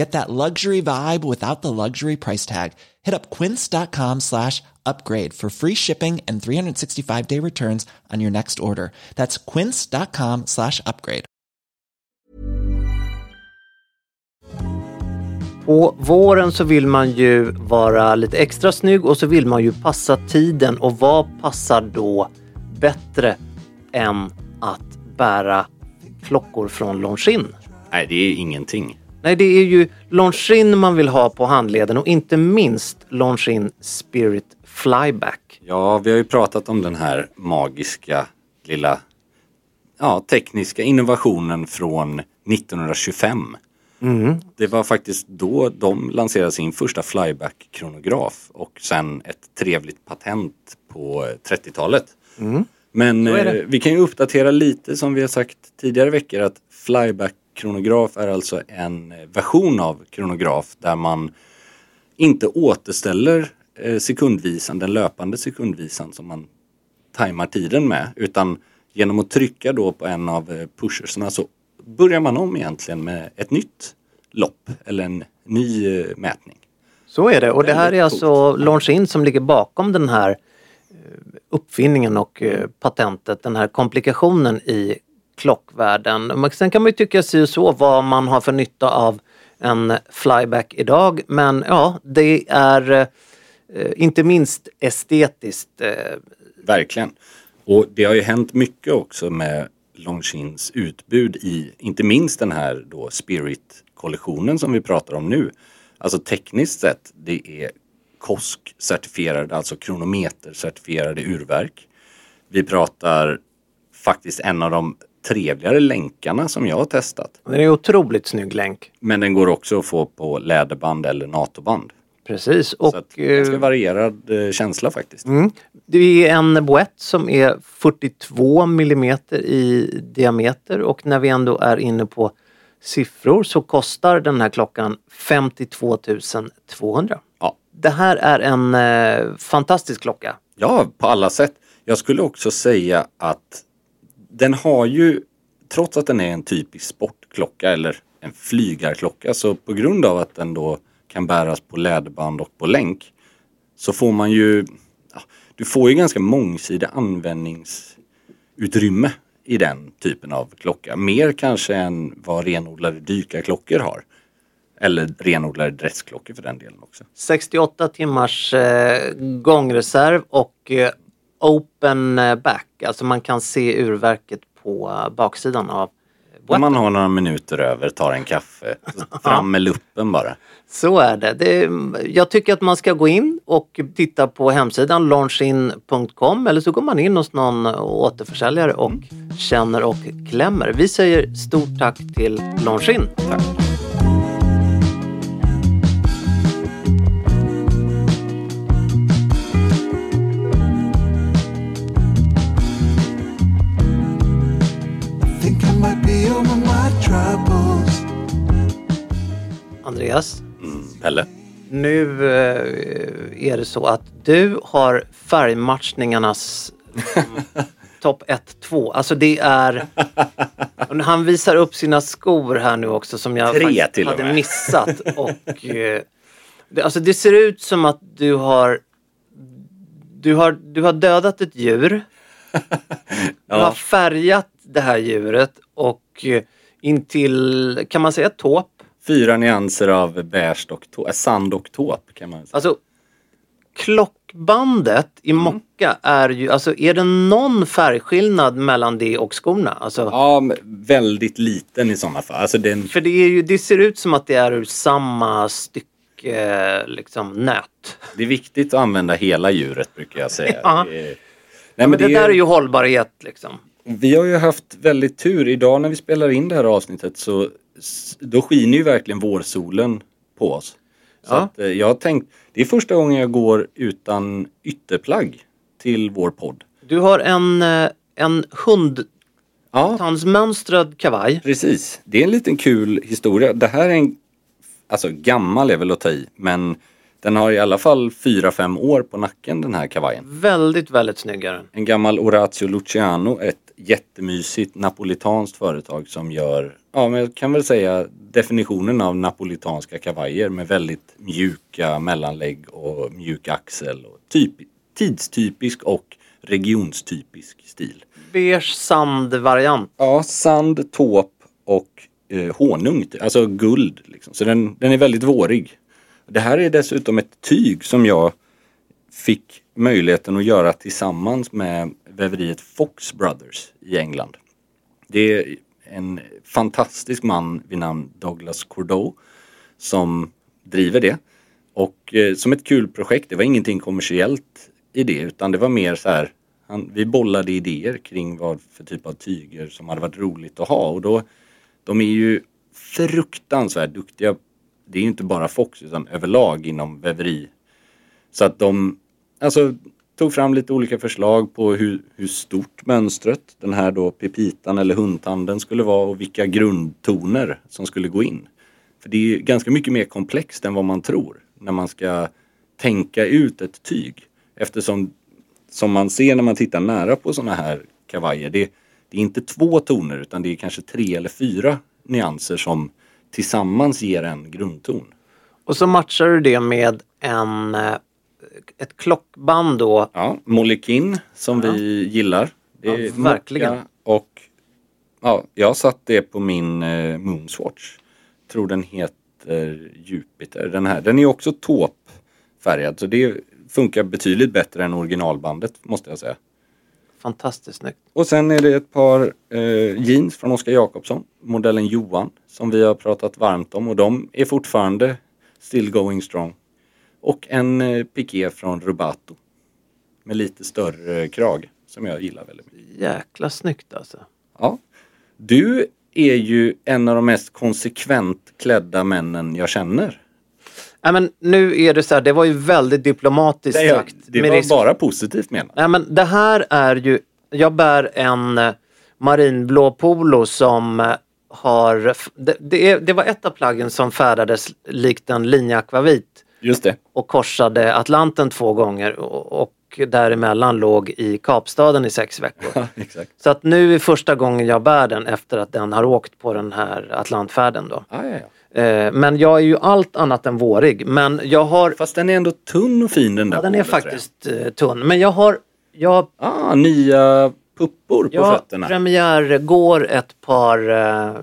Get that luxury vibe without the luxury price tag. Hit up quince.com slash upgrade for free shipping and 365 day returns on your next order. That's quince.com slash upgrade. På våren så vill man ju vara lite extra snygg och så vill man ju passa tiden. Och vad passar då bättre än att bära klockor från Longines? Nej, det är ingenting. Nej, det är ju Longines man vill ha på handleden och inte minst Longines Spirit Flyback. Ja, vi har ju pratat om den här magiska lilla ja, tekniska innovationen från 1925. Det var faktiskt då de lanserade sin första flyback-kronograf och sen ett trevligt patent på 30-talet. Men Så är det. eh, vi kan ju uppdatera lite som vi har sagt tidigare veckor att flyback-kronograf är alltså en eh, version av kronograf där man inte återställer eh, sekundvisan, den löpande sekundvisan som man tajmar tiden med utan genom att trycka då på en av eh, pushersarna så börjar man om egentligen med ett nytt lopp eller en ny mätning. Så är det. Och det här är alltså Longines som ligger bakom den här uppfinningen och patentet, den här komplikationen i klockvärlden. Sen kan man ju tycka sig så vad man har för nytta av en flyback idag men ja, det är eh, inte minst estetiskt eh, Verkligen. Och det har ju hänt mycket också med Longines utbud i inte minst den här då Spirit-kollektionen som vi pratar om nu. Alltså tekniskt sett, det är KOSK-certifierade, alltså kronometer-certifierade urverk. Vi pratar faktiskt en av de trevligare länkarna som jag har testat. Det är en otroligt snygg länk. Men den går också att få på läderband eller NATO-band. Precis. Och, Så att, ganska eh, varierad eh, känsla faktiskt. Mm. Det är en boett som är 42 millimeter i diameter och när vi ändå är inne på siffror så kostar den här klockan 52 200. Ja. Det här är en eh, fantastisk klocka. Ja, på alla sätt. Jag skulle också säga att den har ju, trots att den är en typisk sportklocka eller en flygarklocka, så på grund av att den då kan bäras på läderband och på länk så får man ju, ja, du får ju ganska mångsidig användningsutrymme i den typen av klocka. Mer kanske än vad renodlade dykarklockor har. Eller renodlade dressklockor för den delen också. 68 timmars eh, gångreserv och eh, open eh, back. Alltså man kan se urverket på eh, baksidan av Om man har några minuter över, tar en kaffe, fram med luppen bara. Så är det. det. Jag tycker att man ska gå in och titta på hemsidan launchin.com eller så går man in hos någon återförsäljare och känner och klämmer. Vi säger stort tack till Longin. Tack. Andreas, Pelle? nu eh, är det så att du har färgmatchningarnas topp 1-2. Alltså det är... Han visar upp sina skor här nu också som jag Tre faktiskt hade med. missat. Och, eh, det, alltså det ser ut som att du har... Du har, du har dödat ett djur. Du har färgat det här djuret och eh, intill, kan man säga tåp? Fyra nyanser av beige och tå- äh, sand och tåp kan man säga. Alltså klockbandet i Mm. mocka är ju, alltså är det någon färgskillnad mellan det och skorna? Alltså, Ja, väldigt liten i sådana fall. Alltså den, För det, är ju, det ser ut som att det är ur samma stycke liksom, nöt. det är viktigt att använda hela djuret brukar jag säga. Ja. Det är- Nej, Men men det, det där är- ju hållbarhet liksom. Vi har ju haft väldigt tur. Idag när vi spelar in det här avsnittet så då skiner ju verkligen vårsolen på oss. Så Ja. att, eh, jag har tänkt, det är första gången jag går utan ytterplagg till vår podd. Du har en, eh, en Ja, hundtandsmönstrad kavaj. precis. Det är en liten kul historia. Det här är en, alltså gammal är väl att ta i, men den har i alla fall 4-5 år på nacken den här kavajen. Väldigt, väldigt snygg är den. En gammal Orazio Luciano, ett jättemysigt napolitanskt företag som gör, ja men jag kan väl säga definitionen av napolitanska kavajer med väldigt mjuka mellanlägg och mjuk axel. Och typ, tidstypisk och regionstypisk stil. Beige sandvariant. Ja, sand, tåp och eh, honung, alltså guld. Liksom. Så den, den är väldigt vårig. Det här är dessutom ett tyg som jag fick möjligheten att göra tillsammans med väveriet Fox Brothers i England. Det är en fantastisk man vid namn Douglas Cordeau som driver det. Och eh, som ett kul projekt, det var ingenting kommersiellt i det utan det var mer så här han, vi bollade idéer kring vad för typ av tyger som hade varit roligt att ha och då de är ju fruktansvärt duktiga. Det är ju inte bara Fox utan överlag inom väveri. Så att de alltså, tog fram lite olika förslag på hur, hur stort mönstret, den här då pepitan eller hundtanden skulle vara och vilka grundtoner som skulle gå in. För det är ganska mycket mer komplext än vad man tror när man ska tänka ut ett tyg. Eftersom som man ser när man tittar nära på sådana här kavajer, det, det är inte två toner utan det är kanske tre eller fyra nyanser som tillsammans ger en grundton. Och så matchar du det med en, eh, ett klockband då. Ja, Molekin som vi gillar. Ja, verkligen. Och ja, jag satt det på min eh, Moonswatch. Tror den heter Jupiter. Den här. Den är också tåpfärgad så det funkar betydligt bättre än originalbandet måste jag säga. Fantastiskt snyggt. Och sen är det ett par eh, jeans från Oskar Jakobsson, modellen Johan, som vi har pratat varmt om och de är fortfarande still going strong. Och en eh, piké från Rubato med lite större krage som jag gillar väldigt mycket. Jäkla snyggt alltså. Ja. Du är ju en av de mest konsekvent klädda männen jag känner. Nej men nu är det så här, det var ju väldigt diplomatiskt Det, sagt. det var risk- bara positivt menat. Nej men det här är ju, jag bär en eh, marinblå polo som eh, har, det, det, det var ett av plaggen som färdades likt en linjeakvavit Just det. och korsade Atlanten två gånger och, däremellan låg i Kapstaden i sex veckor. Så att nu är första gången jag bär den efter att den har åkt på den här Atlantfärden då. Ah, ja, ja. Eh, Men jag är ju allt annat än vårig. Men jag har, Fast den är ändå tunn och fin den där ja, den är jag. faktiskt eh, tunn. Men jag har, jag Ah, nya puppor på Jag fötterna. premiärgår ett par, eh,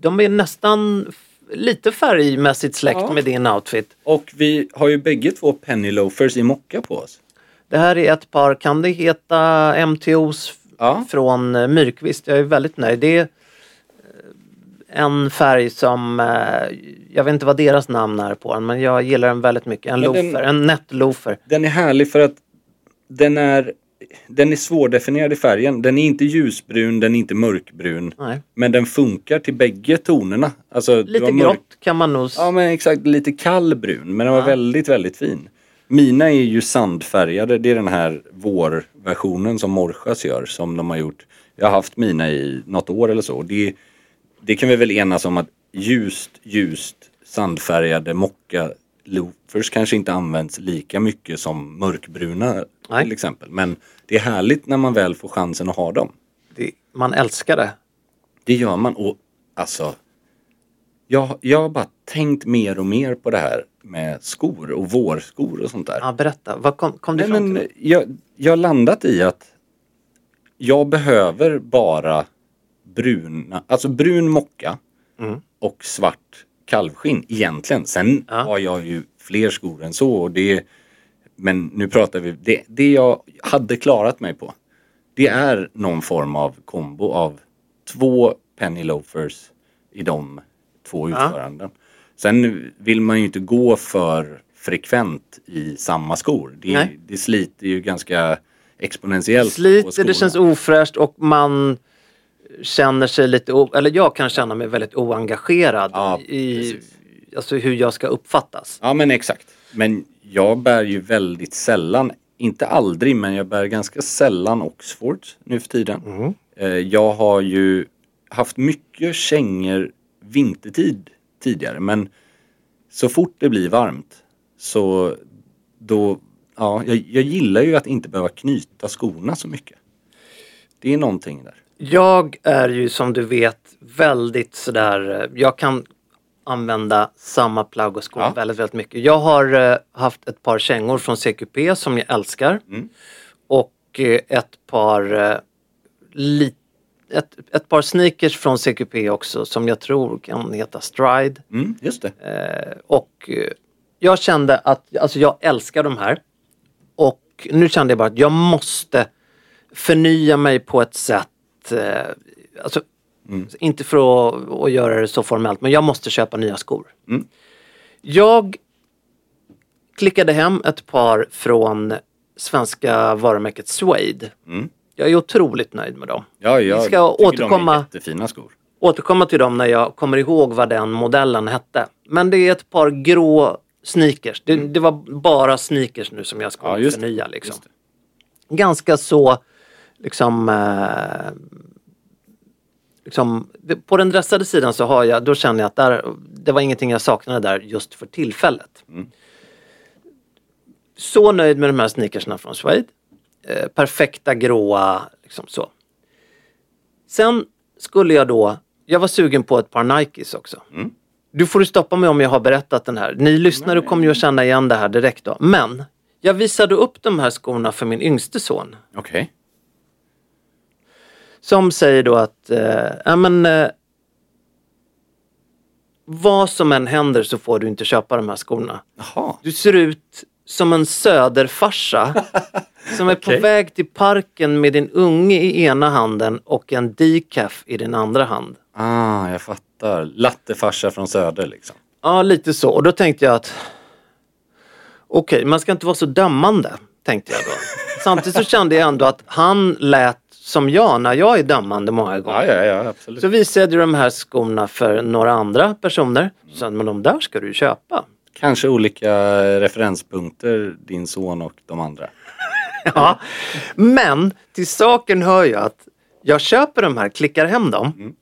de är nästan lite färgmässigt släkt Ja. med din outfit. Och vi har ju bägge två penny loafers i mocka på oss. Det här är ett par, kan det heta MTOs Ja. från eh, Myrkvist? Jag är väldigt nöjd. Det är eh, en färg som, eh, jag vet inte vad deras namn är på den, men jag gillar den väldigt mycket. En Men den- loafer, en nätt loafer. Den är härlig för att den är, den är svårdefinierad i färgen. Den är inte ljusbrun, den är inte mörkbrun. Nej. Men den funkar till bägge tonerna. Alltså, Lite grått kan man nog... Ja men exakt, lite kall brun. Men den var Ja. väldigt, väldigt fin. Mina är ju sandfärgade. Det är den här vårversionen som Morchas gör. Som de har gjort. Jag har haft mina i något år eller så. Det, det kan vi väl enas om att ljust, ljust sandfärgade mocka loafers kanske inte används lika mycket som mörkbruna Nej. till exempel. Men det är härligt när man väl får chansen att ha dem. Det, man älskar det. Det gör man och alltså jag, jag har bara tänkt mer och mer på det här med skor och vårskor och sånt där. Ja, berätta, vad kom, kom du Nej, fram till? jag, jag har landat i att jag behöver bara bruna, alltså brun mocka Mm. och svart kalvskinn egentligen. Sen Ja. har jag ju fler skor än så och det men nu pratar vi, det, det jag hade klarat mig på det är någon form av kombo av två penny loafers i de två Ja. utföranden. Sen vill man ju inte gå för frekvent i samma skor. Det, Nej. det sliter ju ganska exponentiellt Sliter, det känns ofräscht och man känner sig lite, o, eller jag kan känna mig väldigt oengagerad Ja, i precis. alltså hur jag ska uppfattas. Ja men exakt. Men jag bär ju väldigt sällan, inte aldrig, men jag bär ganska sällan Oxfords nu för tiden. Mm. Eh, Jag har ju haft mycket kängor vintertid tidigare men så fort det blir varmt så då, ja, jag, jag gillar ju att inte behöva knyta skorna så mycket. Det är någonting där. Jag är ju som du vet väldigt sådär, eh, jag kan använda samma plagg och skor Ja. väldigt, väldigt mycket. Jag har eh, haft ett par kängor från CQP som jag älskar. Mm. Och eh, ett par eh, li, ett, ett par sneakers från CQP också som jag tror kan heta Stride. Mm, just det. Eh, och eh, jag kände att, alltså jag älskar de här. Och nu kände jag bara att jag måste förnya mig på ett sätt, eh, alltså inte för att, att göra det så formellt, men jag måste köpa nya skor. Mm. Jag klickade hem ett par från svenska varumärket Suede. Mm. Jag är otroligt nöjd med dem. Ja, jag Vi ska tycker de återkomma- är jättefina skor. återkomma till dem när jag kommer ihåg vad den modellen hette. Men det är ett par grå sneakers. Det, det var bara sneakers nu som jag ska Mm. Ja, förnya. Liksom. Ganska så, liksom, eh, liksom på den dressade sidan så har jag, då känner jag att där, det var ingenting jag saknade där just för tillfället. Mm. Så nöjd med de här sneakersna från Suede. Eh, perfekta gråa, liksom så. Sen skulle jag då, jag var sugen på ett par Nikes också. Mm. Du får stoppa mig om jag har berättat den här. Ni lyssnare kommer ju att känna igen det här direkt då. Men jag visade upp de här skorna för min yngste son. Okej. Som säger då att, eh, ja men eh, vad som än händer så får du inte köpa de här skorna. Jaha. Du ser ut som en söderfarsa som är Okej. på väg till parken med din unge i ena handen och en decaf i din andra hand. Ah, jag fattar. Lattefarsa från Söder liksom. Ja, lite så. Och då tänkte jag att okej, man ska inte vara så dömande, tänkte jag då. Samtidigt så kände jag ändå att han lät som jag när jag är dömande många gånger. Ja, ja, ja, absolut. Så visade jag de här skorna för några andra personer. Så sa, men de där ska du köpa. Kanske olika referenspunkter, din son och de andra. Ja. Men till saken hör jag att jag köper de här, klickar hem dem.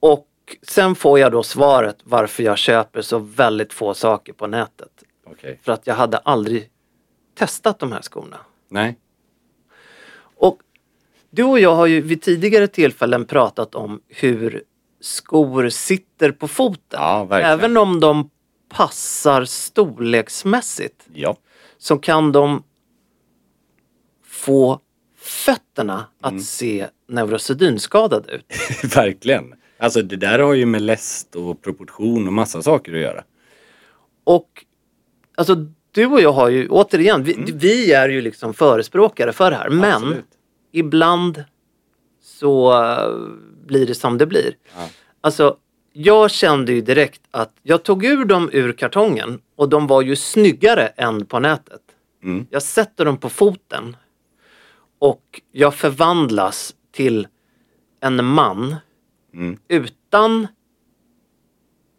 Och sen får jag då svaret varför jag köper så väldigt få saker på nätet. Okej. För att jag hade aldrig testat de här skorna. Nej. Du och jag har ju vid tidigare tillfällen pratat om hur skor sitter på foten. Ja. Även om de passar storleksmässigt Ja. så kan de få fötterna att Mm. se neurosedynskadade ut. verkligen. Alltså det där har ju med läst och proportion och massa saker att göra. Och alltså du och jag har ju, återigen, vi, vi är ju liksom förespråkare för det här. Men Mm. Absolut. Ibland så eh, blir det som det blir. Ja. Alltså, jag kände ju direkt att jag tog ur dem ur kartongen och de var ju snyggare än på nätet. Mm. Jag sätter dem på foten och jag förvandlas till en man Mm. utan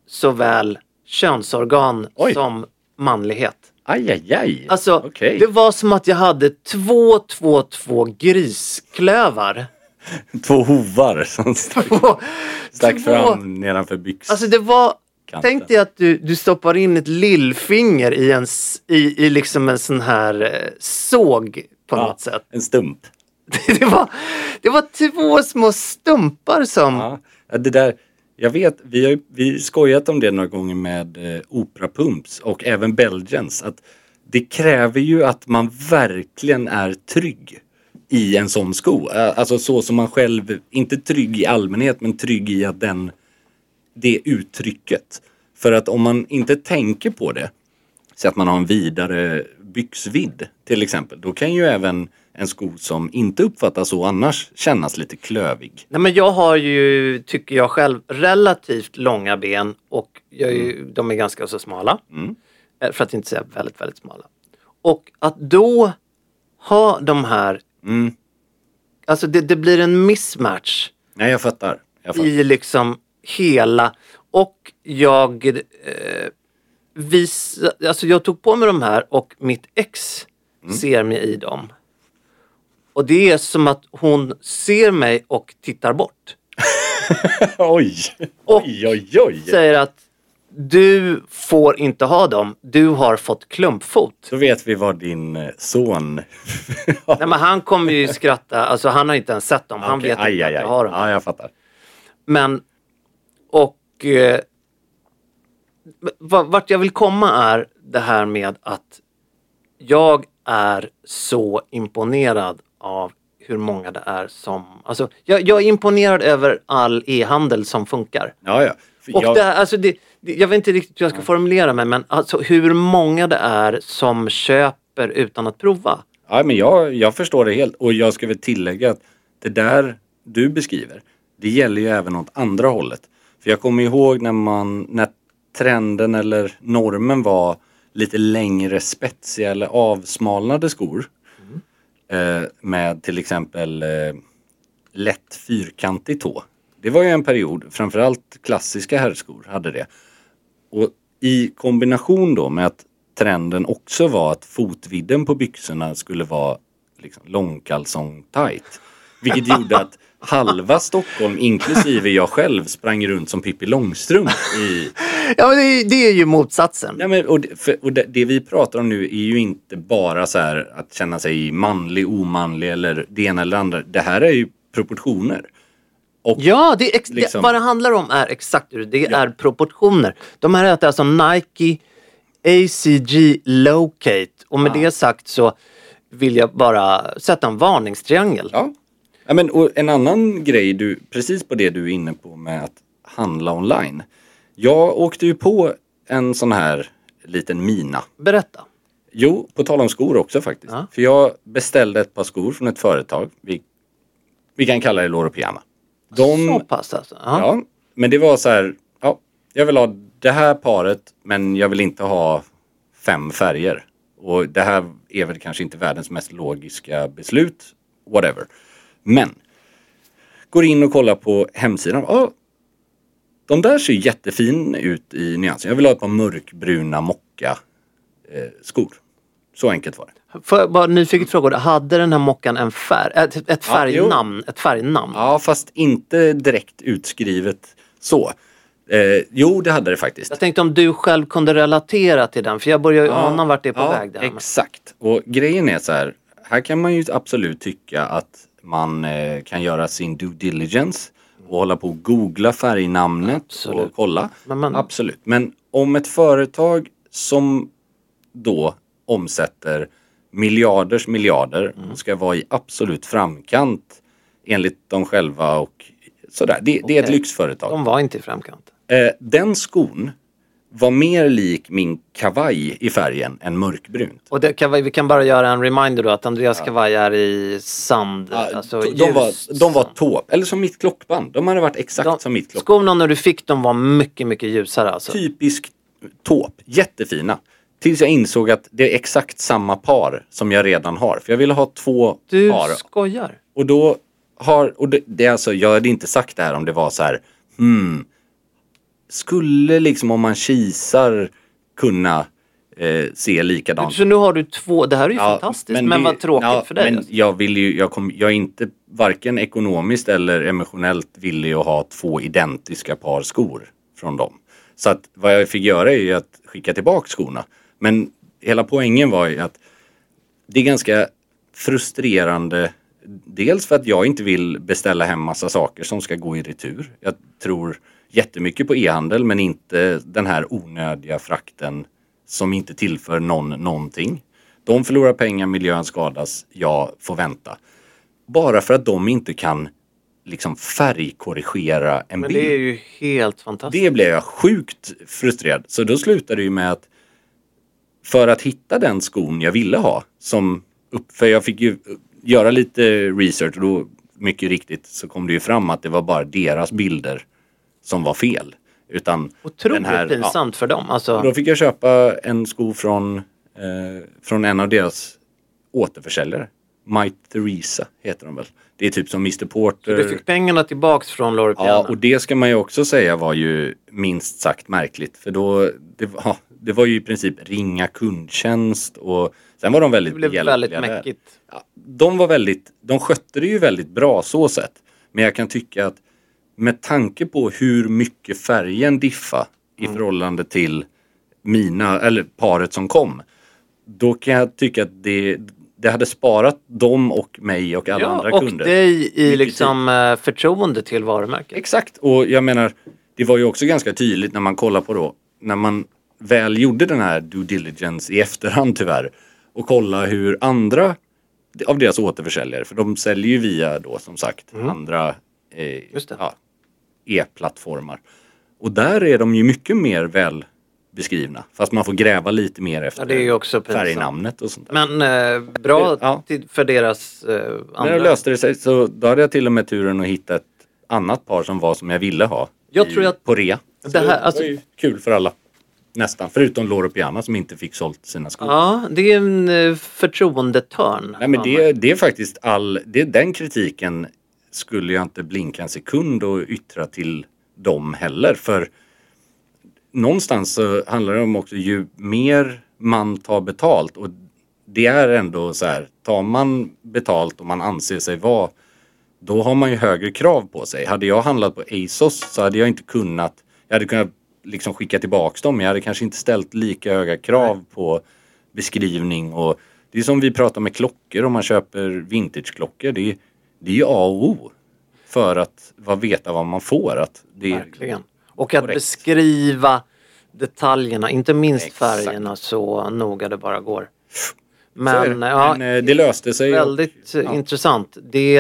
såväl könsorgan Oj. som manlighet. Aj, aj, aj. Alltså, Okej. det var som att jag hade två, två, två grisklövar. Två hovar som stack, Två, stack två- fram nedanför byxan. Alltså det var kanten. Tänk dig att du, du stoppar in ett lillfinger i en, i, i liksom en sån här eh, såg på Ja, något sätt. En stump. Det var, det var två små stumpar som... Ja, det där, jag vet, vi har ju vi skojat om det några gånger med eh, Opera Pumps och även Belgians. Att det kräver ju att man verkligen är trygg i en sån sko. Alltså så som man själv, inte trygg i allmänhet men trygg i att den, det uttrycket. För att om man inte tänker på det, så att man har en vidare byxvidd till exempel, då kan ju även en sko som inte uppfattas så annars kännas lite klövig. Nej, men jag har ju, tycker jag själv, relativt långa ben och jag är ju, de är ganska så smala. Mm. Eh, För att inte säga väldigt, väldigt smala. Och att då ha de här, Mm. alltså det, det blir en mismatch Nej, jag fattar. Jag fattar. i liksom hela och jag eh, visa, alltså jag tog på mig de här och mitt ex Mm. ser mig i dem. Och det är som att hon ser mig och tittar bort. oj! Och Oj, oj, oj! Säger att du får inte ha dem, du har fått klumpfot. Så vet vi vad din eh, son... Nej men han kommer ju skratta, alltså han har inte ens sett dem, han Okej, vet aj, inte aj, att jag har dem. Ja, jag fattar. Men, och eh, vart jag vill komma är det här med att jag är så imponerad av hur många det är som, alltså jag, jag är imponerad över all e-handel som funkar. Ja, ja. Och jag, det, alltså det, det, jag vet inte riktigt hur jag ska formulera mig men alltså hur många det är som köper utan att prova. ja, men jag, jag förstår det helt. Och jag ska väl tillägga att det där du beskriver, det gäller ju även åt andra hållet. För jag kommer ihåg när man, när trenden eller normen var lite längre spetsiga eller avsmalnade skor. Eh, med till exempel eh, lätt fyrkantig tå. Det var ju en period, framförallt klassiska herrskor hade det. Och i kombination då med att trenden också var att fotvidden på byxorna skulle vara liksom långkalsong tight. Vilket gjorde att halva Stockholm, inklusive jag själv, sprang runt som Pippi Långstrump i... Ja men det, det är ju motsatsen. Ja, men, och det, för, och det, det vi pratar om nu är ju inte bara så här att känna sig manlig, omanlig eller det ena eller andra. Det här är ju proportioner. Och Ja, det ex- Liksom. det, vad det handlar om är exakt det. Det är proportioner. De här heter alltså Nike ACG Locate. Och med det sagt så vill jag bara sätta en varningstriangel. Ja. Ja men, och en annan grej, du, precis på det du är inne på med att handla online. Jag åkte ju på en sån här liten mina. Berätta. Jo, på tal om skor också faktiskt. Ja. För jag beställde ett par skor från ett företag. Vi, vi kan kalla det Loro Piana. De, Så pass alltså. Ja. ja, men det var så här, ja, jag vill ha det här paret men jag vill inte ha fem färger. Och det här är väl kanske inte världens mest logiska beslut, whatever. Men, går in och kollar på hemsidan. Ja, de där ser jättefin ut i nyansen. Jag vill ha ett par mörkbruna mocka eh, skor. Så enkelt var det. Får jag bara nyfiket fråga, hade den här mockan en färg, ett, ett färgnamn? ett färgnamn? Ja, fast inte direkt utskrivet så. Eh, jo, det hade det faktiskt. Jag tänkte om du själv kunde relatera till den, för jag börjar ju ana vart det är på ja, väg. Där. Exakt. Och grejen är så här, här kan man ju absolut tycka att man eh, kan göra sin due diligence och hålla på och googla färgnamnet Absolut. och kolla. Men man- Absolut. Men om ett företag som då omsätter miljarders miljarder Mm. ska vara i absolut framkant enligt dem själva och sådär. Det, det är ett lyxföretag. De var inte i framkant. Eh, den skon var mer lik min kavaj i färgen än mörkbrunt. Och det kan, vi kan bara göra en reminder då att Andreas kavaj är i sand. alltså de, de, var, ljus de var tåp, eller som mitt klockband. De hade varit exakt De- som mitt klockband. Skorna när du fick dem var mycket, mycket ljusare alltså. Typisk tåp, jättefina. Tills jag insåg att det är exakt samma par som jag redan har. För jag ville ha två Du par. skojar. Och då har, och det, det är alltså, jag hade inte sagt det här om det var så här, hmm, skulle liksom om man kisar kunna eh, se likadant Så nu har du två, det här är ju Ja, fantastiskt men, det- vad tråkigt ja, för dig. Men jag vill ju, jag, kom, jag är inte varken ekonomiskt eller emotionellt villig att ha två identiska par skor från dem. Så att vad jag fick göra är ju att skicka tillbaka skorna. Men hela poängen var ju att det är ganska frustrerande. Dels för att jag inte vill beställa hem massa saker som ska gå i retur. Jag tror jättemycket på e-handel men inte den här onödiga frakten som inte tillför någon någonting. De förlorar pengar, miljön skadas, jag får vänta. Bara för att de inte kan liksom färgkorrigera en Men bild. det är ju helt fantastiskt. Det blev jag sjukt frustrerad. Så då slutade det ju med att för att hitta den skon jag ville ha, som upp, för jag fick ju göra lite research och då mycket riktigt så kom det ju fram att det var bara deras bilder som var fel. Utan Otroligt den här, ja, pinsamt för dem. Alltså, då fick jag köpa en sko från, eh, från en av deras återförsäljare. My Theresa heter de väl. Det är typ som Mr Porter. du fick pengarna tillbaks från Lori Piana. Ja, och det ska man ju också säga var ju minst sagt märkligt. För då, det var, det var ju i princip ringa kundtjänst och sen var de väldigt det blev väldigt mäckigt. Ja, de var väldigt, de skötte det ju väldigt bra så sett. Men jag kan tycka att med tanke på hur mycket färgen diffa i Mm. förhållande till mina, eller paret som kom. Då kan jag tycka att det, det hade sparat dem och mig och alla Ja, andra och kunder. dig i liksom eh, förtroende till varumärket. Exakt, och jag menar, det var ju också ganska tydligt när man kollar på då, när man väl gjorde den här due diligence i efterhand tyvärr och kolla hur andra av deras återförsäljare, för de säljer ju via då som sagt andra eh, Mm. Just det. ja, e-plattformar. Och där är de ju mycket mer väl beskrivna, fast man får gräva lite mer efter Ja, det är ju också pinsamt. färgnamnet och sånt där. Men eh, bra Ja. för deras eh, När andra. det löste det sig så då hade jag till och med turen att hitta ett annat par som var som jag ville ha. Jag i, tror att- På rea. Det här- alltså- var ju kul för alla. Nästan. Förutom Loro Piana som inte fick sålt sina skor. Ja, det är en eh, förtroendetörn. Nej men det, det är faktiskt all, det, den kritiken skulle jag inte blinka en sekund och yttra till dem heller. För någonstans så handlar det om också ju mer man tar betalt och det är ändå så här, tar man betalt och man anser sig vara då har man ju högre krav på sig. Hade jag handlat på ASOS så hade jag inte kunnat, jag hade kunnat liksom skicka tillbaks dem jag hade kanske inte ställt lika höga krav på beskrivning och det är som vi pratar med klockor om man köper vintageklockor. Det är, det är ju A och O för att vad veta vad man får. Att det Verkligen. Och att Korrekt. beskriva detaljerna, inte minst Exakt. färgerna så noga det bara går. Är det. Men, ja, Men, eh, det löste sig. väldigt eh, intressant. Det,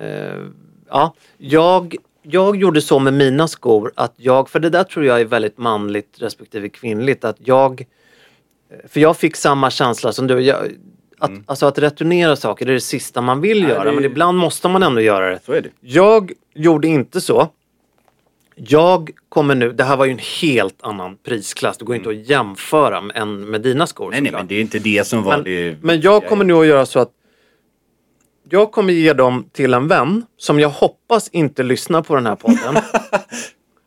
eh, ja, jag, jag gjorde så med mina skor att jag, för det där tror jag är väldigt manligt respektive kvinnligt, att jag, eh, för jag fick samma känsla som du. Jag, att, Alltså att returnera saker det är det sista man vill Nej, göra det men ibland måste man ändå göra det. Så är det. Jag gjorde inte så. Jag kommer nu, det här var ju en helt annan prisklass. Det går inte att jämföra med, med dina skor. Nej, nej, men det är inte det som var Men, det. men jag kommer nu att göra så att jag kommer ge dem till en vän som jag hoppas inte lyssnar på den här podden.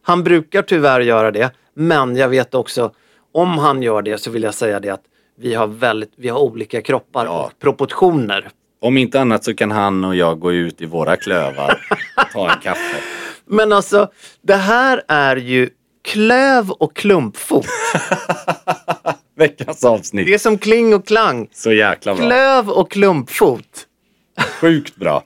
han brukar tyvärr göra det, men jag vet också om han gör det så vill jag säga det att vi har, väldigt, vi har olika kroppar Ja. och proportioner. Om inte annat så kan han och jag gå ut i våra klövar ta en kaffe. Men alltså, det här är ju klöv och klumpfot. Veckans avsnitt. Det är som kling och klang. Så jäkla bra. Klöv och klumpfot. Sjukt bra.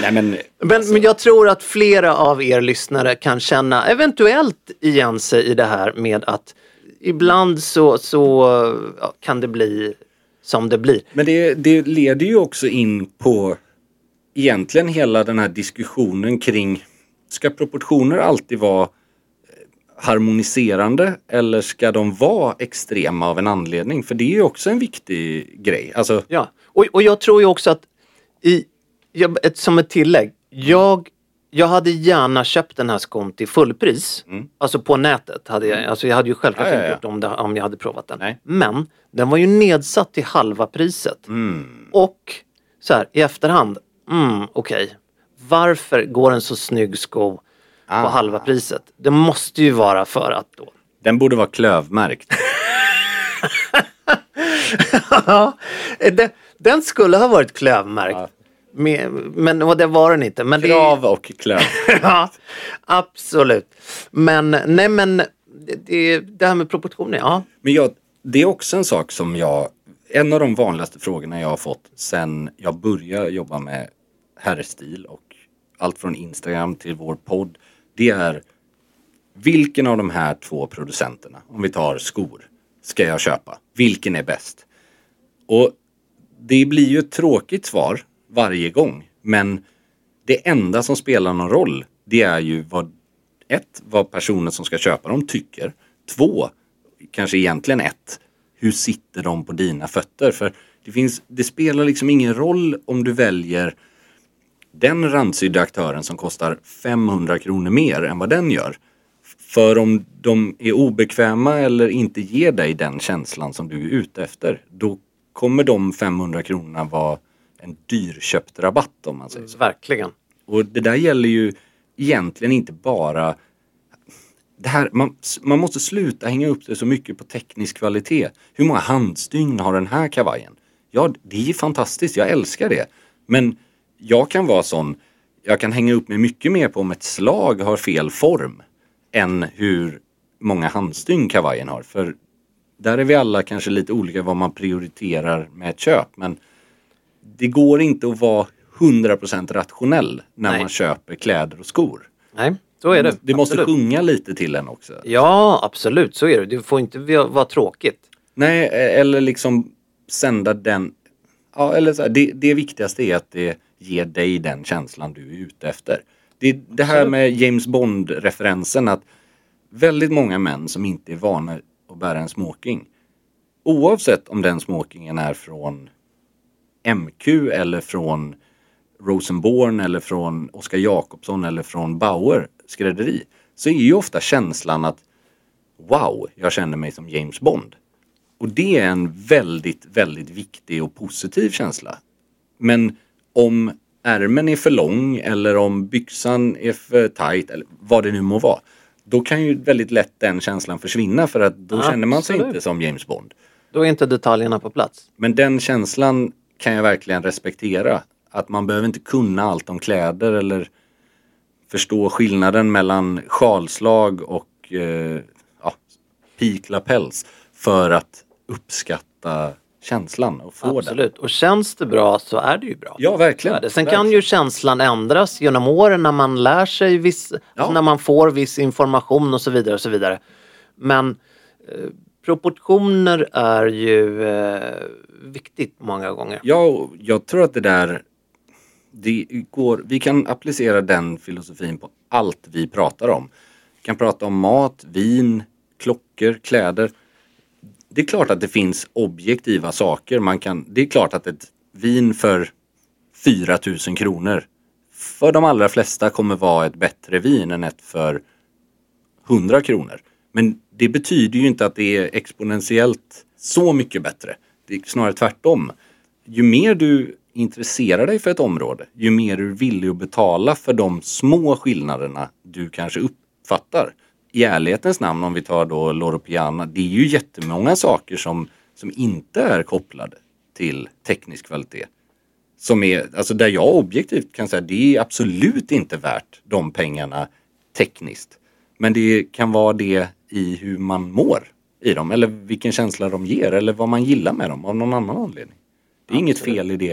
Nej men, Men, men jag tror att flera av er lyssnare kan känna eventuellt igen sig i det här med att ibland så, så ja, kan det bli som det blir. men det, det leder ju också in på egentligen hela den här diskussionen kring ska proportioner alltid vara eh, harmoniserande eller ska de vara extrema av en anledning? För det är ju också en viktig grej. Alltså, Ja, och, och jag tror ju också att i, som ett tillägg, jag, jag hade gärna köpt den här skon till fullpris. Alltså på nätet. Hade jag, alltså jag hade ju självklart Mm. Ja, ja, inte ja. gjort om, det om jag hade provat den. Nej. Men den var ju nedsatt till halva priset. Mm. Och så här i efterhand, mm, okej. Varför går en så snygg sko på Ah. halva priset? Det måste ju vara för att då den borde vara klövmärkt. Ja, det- den skulle ha varit klövmärkt. Med, men och det var den inte. Men det, Krav och kläder. ja, absolut. Men nej men det, det, det här med proportioner, ja. Men jag, det är också en sak som jag, en av de vanligaste frågorna jag har fått sen jag började jobba med herrstil och allt från Instagram till vår podd. Det är vilken av de här två producenterna, om vi tar skor, ska jag köpa? Vilken är bäst? Och det blir ju ett tråkigt svar varje gång. Men det enda som spelar någon roll, det är ju vad ett, vad personen som ska köpa dem tycker. Två, kanske egentligen ett, hur sitter de på dina fötter? För det, finns, det spelar liksom ingen roll om du väljer den randsydda aktören som kostar 500 kronor mer än vad den gör. För om de är obekväma eller inte ger dig den känslan som du är ute efter, då kommer de 500 kronorna vara en dyrköpt rabatt om man säger så. Verkligen. Och det där gäller ju egentligen inte bara det här, man, man måste sluta hänga upp det så mycket på teknisk kvalitet. Hur många handstygn har den här kavajen? Ja, det är fantastiskt, jag älskar det. Men jag kan vara sån, jag kan hänga upp mig mycket mer på om ett slag har fel form än hur många handstygn kavajen har. För där är vi alla kanske lite olika vad man prioriterar med ett köp. Men det går inte att vara 100% rationell när Nej. man köper kläder och skor. Nej, så är det. Det måste Absolut. sjunga lite till en också. Ja, absolut, så är det. Det får inte vara vara tråkigt. Nej, eller liksom sända den... Ja, eller så här, det, det viktigaste är att det ger dig den känslan du är ute efter. Det, det här med James Bond-referensen att väldigt många män som inte är vana att bära en smoking oavsett om den smokingen är från MQ eller från Rosenborn eller från Oscar Jakobsson eller från Bauer skrädderi så är ju ofta känslan att wow, jag känner mig som James Bond. Och det är en väldigt, väldigt viktig och positiv känsla. Men om ärmen är för lång eller om byxan är för tight eller vad det nu må vara. Då kan ju väldigt lätt den känslan försvinna för att då känner man sig Absolut. inte som James Bond. Då är inte detaljerna på plats. Men den känslan kan jag verkligen respektera. Att man behöver inte kunna allt om kläder eller förstå skillnaden mellan sjalslag och eh, ja, piklapels för att uppskatta känslan och få den. Absolut. Och känns det bra så är det ju bra. Ja, verkligen. Sen kan Verkligen. ju känslan ändras genom åren när man lär sig viss, alltså när man får viss information och så vidare och så vidare. Men eh, proportioner är ju eh, viktigt många gånger. Ja, och jag tror att det där det går, vi kan applicera den filosofin på allt vi pratar om. Vi kan prata om mat, vin, klockor, kläder. Det är klart att det finns objektiva saker. Man kan, det är klart att ett vin för 4 000 kronor för de allra flesta kommer vara ett bättre vin än ett för 100 kronor. Men det betyder ju inte att det är exponentiellt så mycket bättre. Det är snarare tvärtom. Ju mer du intresserar dig för ett område, ju mer du är villig att betala för de små skillnaderna du kanske uppfattar. I ärlighetens namn, om vi tar då Loro Piana, det är ju jättemånga saker som, som inte är kopplade till teknisk kvalitet. Som är, alltså där jag objektivt kan säga, det är absolut inte värt de pengarna tekniskt. Men det kan vara det i hur man mår i dem eller vilken känsla de ger eller vad man gillar med dem av någon annan anledning. Det är inget fel i det.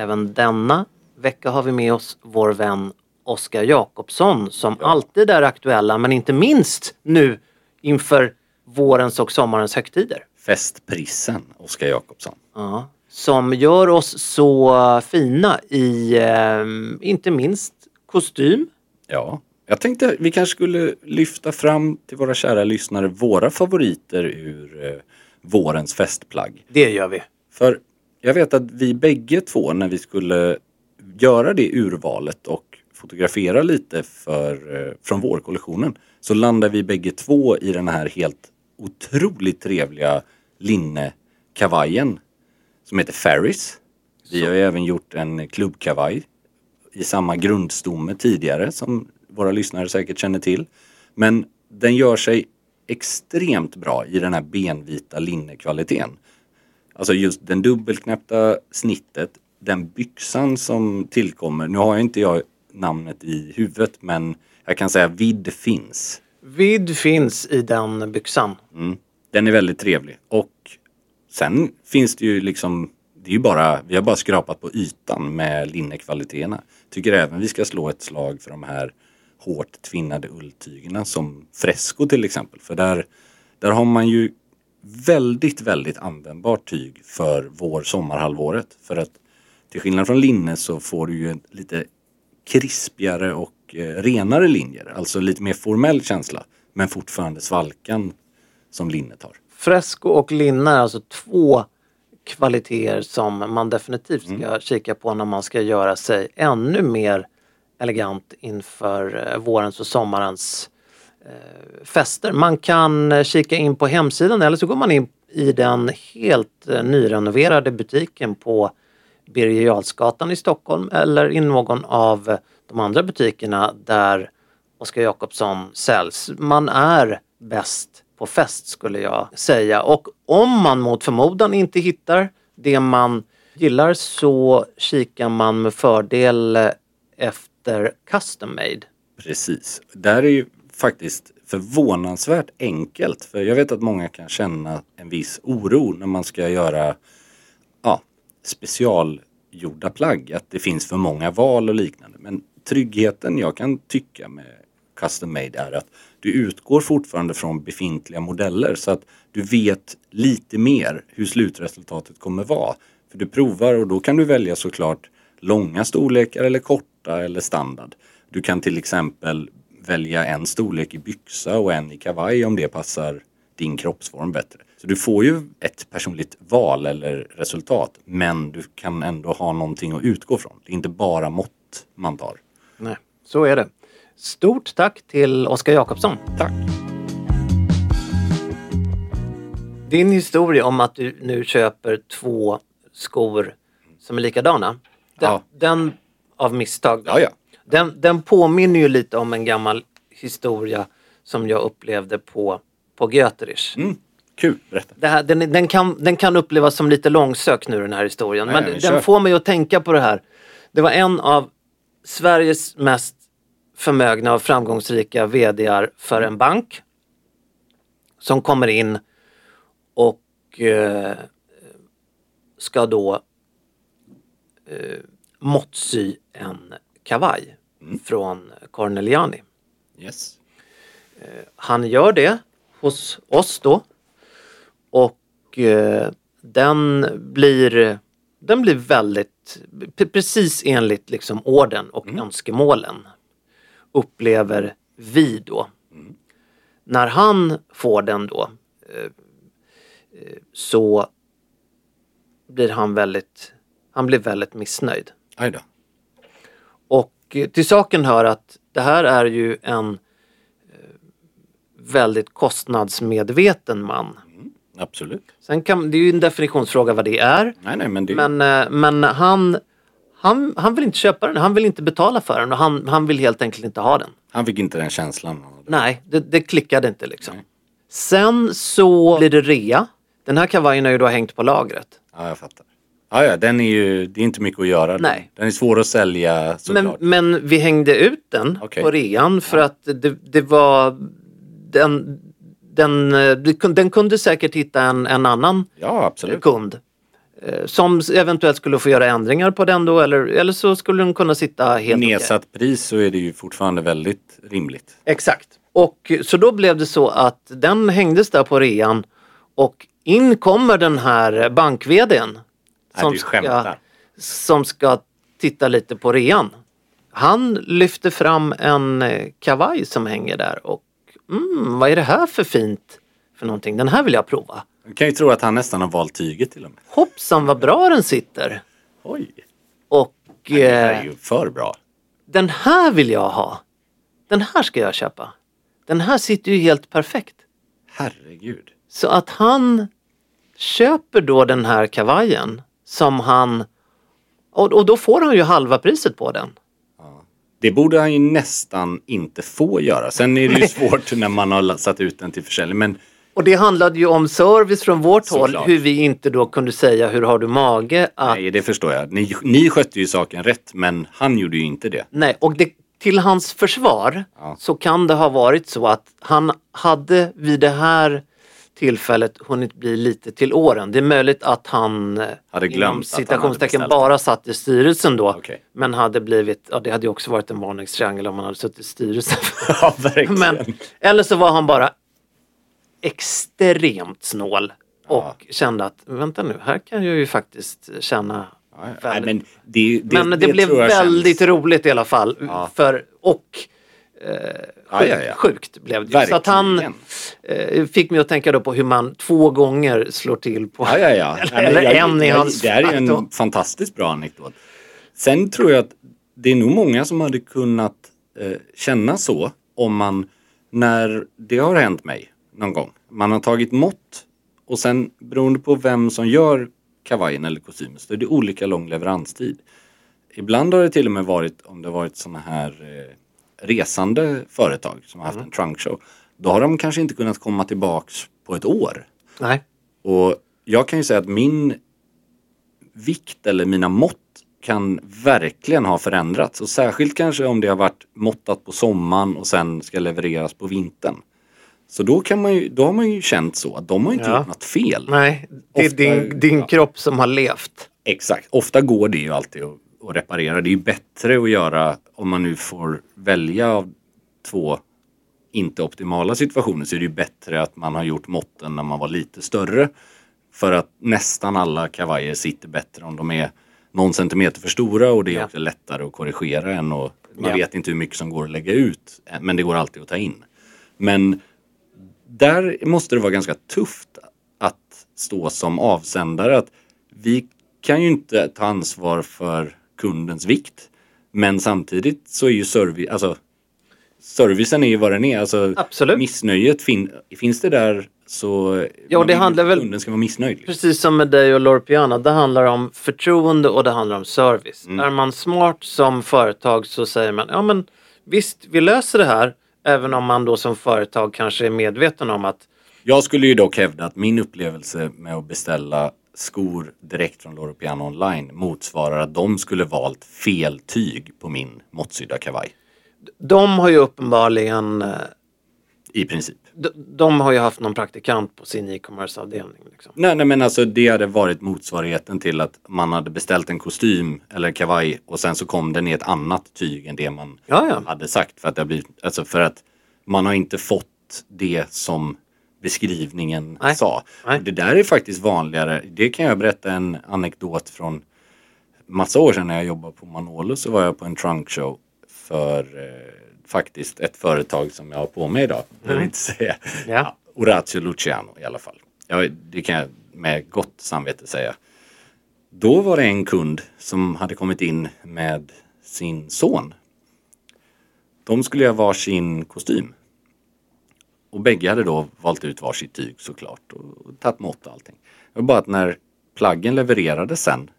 Även denna vecka har vi med oss vår vän Oskar Jakobsson som alltid är aktuella men inte minst nu inför vårens och sommarens högtider. Festprissen, Oskar Jakobsson. Ja. Som gör oss så fina i eh, inte minst kostym. Ja, jag tänkte vi kanske skulle lyfta fram till våra kära lyssnare våra favoriter ur eh, vårens festplagg. Det gör vi. För jag vet att vi bägge två när vi skulle göra det urvalet och fotografera lite för, eh, från vårkollektionen så landade vi bägge två i den här helt otroligt trevliga linnekavajen som heter Ferris. Vi har ju även gjort en klubbkavaj i samma grundstomme tidigare som våra lyssnare säkert känner till. Men den gör sig extremt bra i den här benvita linnekvaliteten. Alltså just den dubbelknäppta snittet, den byxan som tillkommer. Nu har jag inte jag namnet i huvudet men jag kan säga vidd finns. Vidd finns i den byxan. Mm. Den är väldigt trevlig. Och sen finns det ju liksom, det är ju bara, vi har bara skrapat på ytan med linnekvaliteterna. Tycker även vi ska slå ett slag för de här hårt tvinnade ulltygerna som Fresco till exempel. För där, där har man ju väldigt, väldigt användbart tyg för vår sommarhalvåret. För att till skillnad från linne så får du ju lite krispigare och eh, renare linjer. Alltså lite mer formell känsla. Men fortfarande svalkan som linnet har. Fresco och linne är alltså två kvaliteter som man definitivt ska kika på när man ska göra sig ännu mer elegant inför eh, vårens och sommarens Eh, fester. Man kan eh, kika in på hemsidan eller så går man in i den helt eh, nyrenoverade butiken på Birger Jarlsgatan i Stockholm eller i någon av de andra butikerna där Oskar Jakobsson säljs. Man är bäst på fest skulle jag säga och om man mot förmodan inte hittar det man gillar så kikar man med fördel efter custom made. Precis. Där är ju faktiskt förvånansvärt enkelt. För jag vet att många kan känna en viss oro när man ska göra ja, specialgjorda plagg. Att det finns för många val och liknande. Men tryggheten jag kan tycka med custom made är att du utgår fortfarande från befintliga modeller så att du vet lite mer hur slutresultatet kommer vara. För du provar och då kan du välja såklart långa storlekar eller korta eller standard. Du kan till exempel välja en storlek i byxa och en i kavaj om det passar din kroppsform bättre. Så du får ju ett personligt val eller resultat men du kan ändå ha någonting att utgå från. Det är inte bara mått man tar. Nej, så är det. Stort tack till Oskar Jakobsson. Tack! Din historia om att du nu köper två skor som är likadana. Den, Ja. den av misstag. då. Ja, ja. Den, den påminner ju lite om en gammal historia som jag upplevde på, på Göterich. Mm. Kul, berätta. Det här, den, den, kan, den kan upplevas som lite långsökt nu den här historien. Nej, men den kör. får mig att tänka på det här. Det var en av Sveriges mest förmögna och framgångsrika VDar för en bank. Som kommer in och eh, ska då eh, måttsy en kavaj från Corneliani. Yes. Han gör det hos oss då. Och eh, den blir den blir väldigt, pre- precis enligt liksom orden och önskemålen upplever vi då. När han får den då eh, eh, så blir han väldigt, han blir väldigt missnöjd. Aj då. Och eh, till saken hör att det här är ju en eh, väldigt kostnadsmedveten man. Absolut. Sen kan, det är ju en definitionsfråga vad det är. Nej, nej, men det... Men, eh, men han, han, han vill inte köpa den, han vill inte betala för den och han, han vill helt enkelt inte ha den. Han fick inte den känslan. Nej, det, det klickade inte liksom. Sen så blir det rea. Den här kavajen har ju då hängt på lagret. Ja, jag fattar. Ja, ja, den är ju, det är inte mycket att göra. Nej. Den är svår att sälja Men, såklart. men vi hängde ut den Okej. på rean för att det, det var den, den, den kunde säkert hitta en, en annan Ja, kund. eh, Som eventuellt skulle få göra ändringar på den då eller, eller så skulle den kunna sitta helt okej. Nedsatt pris så är det ju fortfarande väldigt rimligt. Exakt. Och så då blev det så att den hängdes där på rean och in kommer den här bank-VDn. Du skämtar. som ska titta lite på rean. Han lyfter fram en eh, kavaj som hänger där och mm, vad är det här för fint för någonting? Den här vill jag prova. Man kan ju tro att han nästan har valt tyget till och med. Hoppsan vad bra den sitter! Oj, Och det här är eh, ju för bra. den här vill jag ha. Den här ska jag köpa. Den här sitter ju helt perfekt. Herregud. Så att han köper då den här kavajen som han och, och då får han ju halva priset på den. Det borde han ju nästan inte få göra. Sen är det ju svårt när man har satt ut den till försäljning. Men Och det handlade ju om service från vårt håll, Såklart. hur vi inte då kunde säga hur har du mage att... nej, det förstår jag. Ni, ni skötte ju saken rätt, men han gjorde ju inte det. Nej, och det, till hans försvar Ja. så kan det ha varit så att han hade vid det här tillfället hunnit bli lite till åren. Det är möjligt att han eh, Hade glömt citationstecken bara satt i styrelsen då. Okej. Men hade blivit, ja det hade ju också varit en varningstriangel om han hade suttit i styrelsen. Ja. Men, eller så var han bara extremt snål och kände att vänta nu, här kan jag ju faktiskt känna Ja, ja. Nej, men det, det, men det, blev tror jag väldigt känns- roligt i alla fall. Ja. För, och eh, sjukt, ja, ja. sjukt blev det ju. Så att han Verkligen. eh, fick mig att tänka då på hur man två gånger slår till på... Ja, eller jag- en i jag- hans Det här är ju en fantastiskt bra anekdot. Sen tror jag att det är nog många som hade kunnat eh, känna så om man, när det har hänt mig någon gång, man har tagit mått och sen beroende på vem som gör kavajen eller kostymen så är det olika lång leveranstid. Ibland har det till och med varit, om det varit sådana här eh, resande företag som har haft en trunkshow, då har de kanske inte kunnat komma tillbaks på ett år. Nej. Och jag kan ju säga att min vikt eller mina mått kan verkligen ha förändrats. Och särskilt kanske om det har varit måttat på sommaren och sen ska levereras på vintern. Så då, kan man ju, då har man ju känt så att de har inte Ja. gjort något fel. Nej, det är Ofta- din, din ja. kropp som har levt. Exakt. Ofta går det ju alltid att, att reparera. Det är ju bättre att göra om man nu får välja av två inte optimala situationer så är det ju bättre att man har gjort måtten när man var lite större. För att nästan alla kavajer sitter bättre om de är någon centimeter för stora och det är Ja. också lättare att korrigera än och man Ja. vet inte hur mycket som går att lägga ut men det går alltid att ta in. Men där måste det vara ganska tufft att stå som avsändare. Att vi kan ju inte ta ansvar för kundens vikt. Men samtidigt så är ju service, alltså servicen är ju vad den är. Alltså, Absolut. Missnöjet, fin, finns det där så Ja, det handlar väl- kunden ska vara missnöjd. Liksom. Precis som med dig och Lorpiana, det handlar om förtroende och det handlar om service. Mm. Är man smart som företag så säger man, ja men visst, vi löser det här. Även om man då som företag kanske är medveten om att Jag skulle ju dock hävda att min upplevelse med att beställa skor direkt från Loro Piana online motsvarar att de skulle valt fel tyg på min måttsydda kavaj. de har ju uppenbarligen, eh, I princip. de, de har ju haft någon praktikant på sin e-commerce avdelning. Liksom. Nej, nej men alltså det hade varit motsvarigheten till att man hade beställt en kostym eller en kavaj och sen så kom den i ett annat tyg än det man Ja, ja. hade sagt. För att, det har blivit, alltså för att man har inte fått det som beskrivningen Nej. sa. Nej. Det där är faktiskt vanligare. Det kan jag berätta en anekdot från massa år sedan när jag jobbade på Manolo så var jag på en trunk show för eh, faktiskt ett företag som jag har på mig idag. Jag vill inte säga. Ja. Orazio Luciano i alla fall. Ja, det kan jag med gott samvete säga. Då var det en kund som hade kommit in med sin son. De skulle göra varsin kostym. Och bägge hade då valt ut varsitt tyg såklart och, och tagit mått och allting. Det var bara att när plaggen levererades sen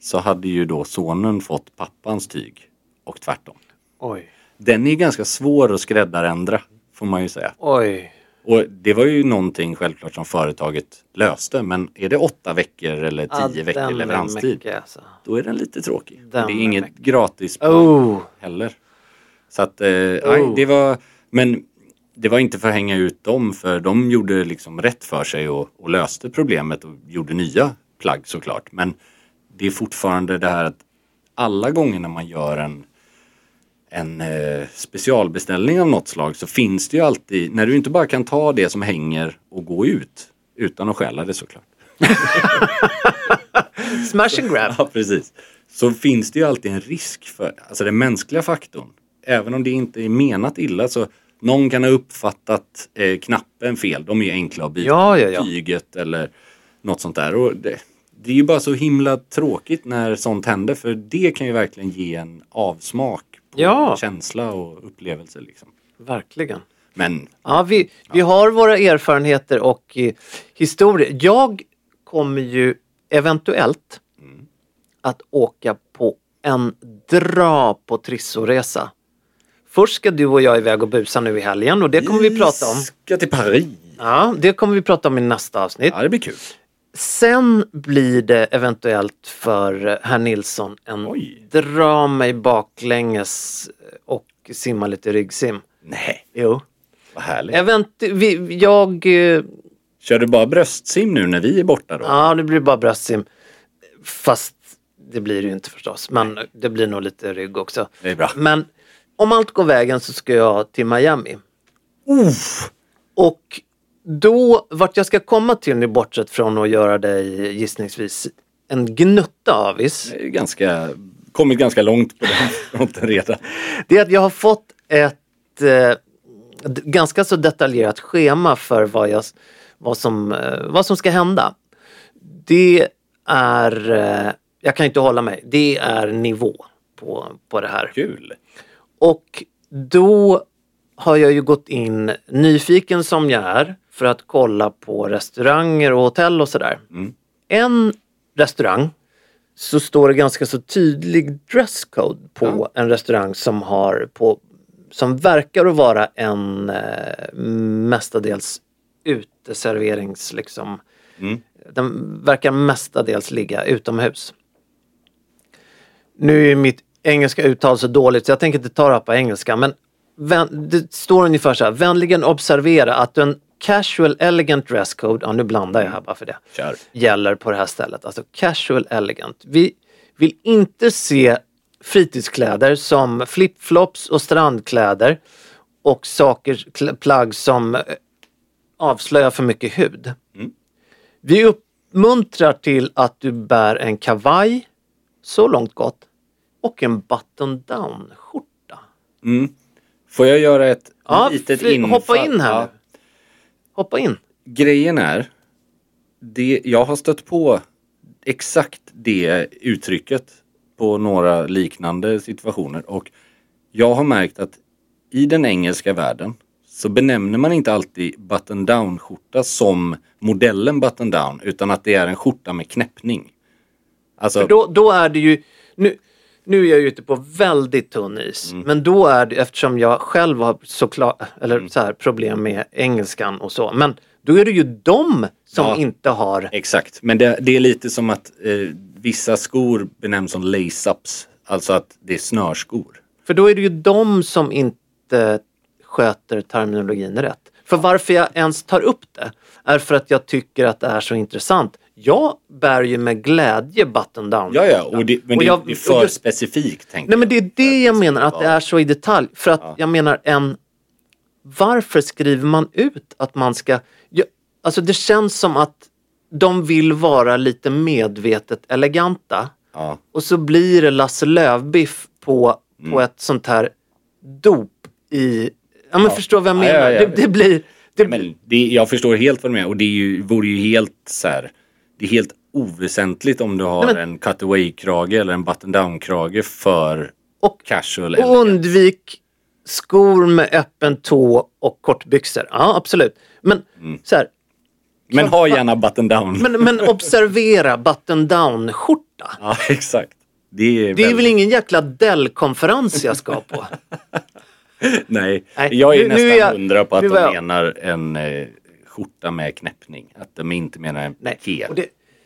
så hade ju då sonen fått pappans tyg och tvärtom. Oj, Den är ganska svår att skräddarändra får man ju säga. oj. Och det var ju någonting självklart som företaget löste. Men är det åtta veckor eller tio veckor den är leveranstid. mycket, alltså. Då är den lite tråkig. Den det är är inget mäktig. gratis Oh. heller. Så att, eh, nej, det var, men det var inte för att hänga ut dem för de gjorde liksom rätt för sig och, och löste problemet och gjorde nya plagg såklart. Men det är fortfarande det här att alla gånger när man gör en en eh, specialbeställning av något slag så finns det ju alltid, när du inte bara kan ta det som hänger och gå ut utan att stjäla det såklart. Smash and grab. Ja, precis. Så finns det ju alltid en risk för, alltså den mänskliga faktorn. Även om det inte är menat illa så någon kan ha uppfattat eh, knappen fel. De är ju enkla att byta. Ja, ja, ja. Tyget eller något sånt där. Och det, det är ju bara så himla tråkigt när sånt händer för det kan ju verkligen ge en avsmak på Ja. känsla och upplevelse. Liksom. Verkligen. Men Ja, vi, vi har våra erfarenheter och eh, historier. Jag kommer ju eventuellt att åka på en dra på Trissoresa. Först ska du och jag iväg och busa nu i helgen och det kommer vi prata om. Ska till Paris. Ja, det kommer vi prata om i nästa avsnitt. Ja, det blir kul. Sen blir det eventuellt för herr Nilsson en Oj. dra mig baklänges och simma lite ryggsim. Nej, Jo. vad härligt. Event, vi, jag, eh, Kör du bara bröstsim nu när vi är borta då? ja det blir bara bröstsim. Fast det blir det ju inte förstås. Men det blir nog lite rygg också. Det är bra. Men om allt går vägen så ska jag till Miami. Och då, vart jag ska komma till nu bortsett från att göra dig gissningsvis en gnutta avis. Ganska, kommit ganska långt på den fronten redan. Det är att jag har fått ett eh, ganska så detaljerat schema för vad, jag, vad, som, eh, vad som ska hända. Det är, eh, jag kan inte hålla mig, det är nivå på, på det här. Kul. Och då har jag ju gått in, nyfiken som jag är, för att kolla på restauranger och hotell och sådär. En restaurang så står det ganska så tydlig dresscode på en restaurang som har på som verkar att vara en eh, mestadels uteserverings liksom. Den verkar mestadels ligga utomhus. Nu är mitt engelska uttal så dåligt så jag tänker inte ta det här på engelska men det står ungefär så här. Vänligen observera att en casual elegant dress code, ja nu blandar jag här bara för det, Kör. gäller på det här stället. Alltså casual elegant. Vi vill inte se fritidskläder som flipflops och strandkläder och saker, plagg som eh, avslöjar för mycket hud. Vi uppmuntrar till att du bär en kavaj, så långt gott, och en button down skjorta. Får jag göra ett Ja, litet infall? hoppa in här Ja. Hoppa in. Grejen är, det, jag har stött på exakt det uttrycket på några liknande situationer och jag har märkt att i den engelska världen så benämner man inte alltid button down skjorta som modellen button down utan att det är en skjorta med knäppning. Alltså, då, då är det ju, nu, nu är jag ute på väldigt tunn is, Mm. men då är det, eftersom jag själv har såklart, eller så här, problem med engelskan och så, men då är det ju de som Ja. inte har, Exakt, men det, det är lite som att eh, vissa skor benämns som lace-ups. Alltså att det är snörskor. för då är det ju de som inte sköter terminologin rätt. För varför jag ens tar upp det är för att jag tycker att det är så intressant. Jag bär ju med glädje button down. Ja, ja, och det, men Och det, jag- det är för just- specifikt. Tänker Nej men det är jag. det jag menar, att Ja. det är så i detalj. För att jag menar en... Varför skriver man ut att man ska... Ja, alltså det känns som att de vill vara lite medvetet eleganta. Ja. Och så blir det Lasse Lövbiff på, Mm. på ett sånt här dop i... Ja men förstår vad jag Ja, menar? ja, ja. Det, det blir... Det, Men det, jag förstår helt vad du menar och det är ju, vore ju helt så här, Det är helt oväsentligt om du har Nej, men- en cutaway-krage eller en button-down-krage för Och- casual och undvik skor med öppen tå och kortbyxor. Ja absolut. Men Mm. så här, Men ha gärna button-down. Men, men observera button down-skjorta. Ja, exakt. Det är, Det är väl ingen jäkla Dell-konferens jag ska på? Nej, Nej, jag är nu- nu nästan är jag- hundra på att de jag- menar en eh, skjorta med knäppning. Att de inte menar en piké.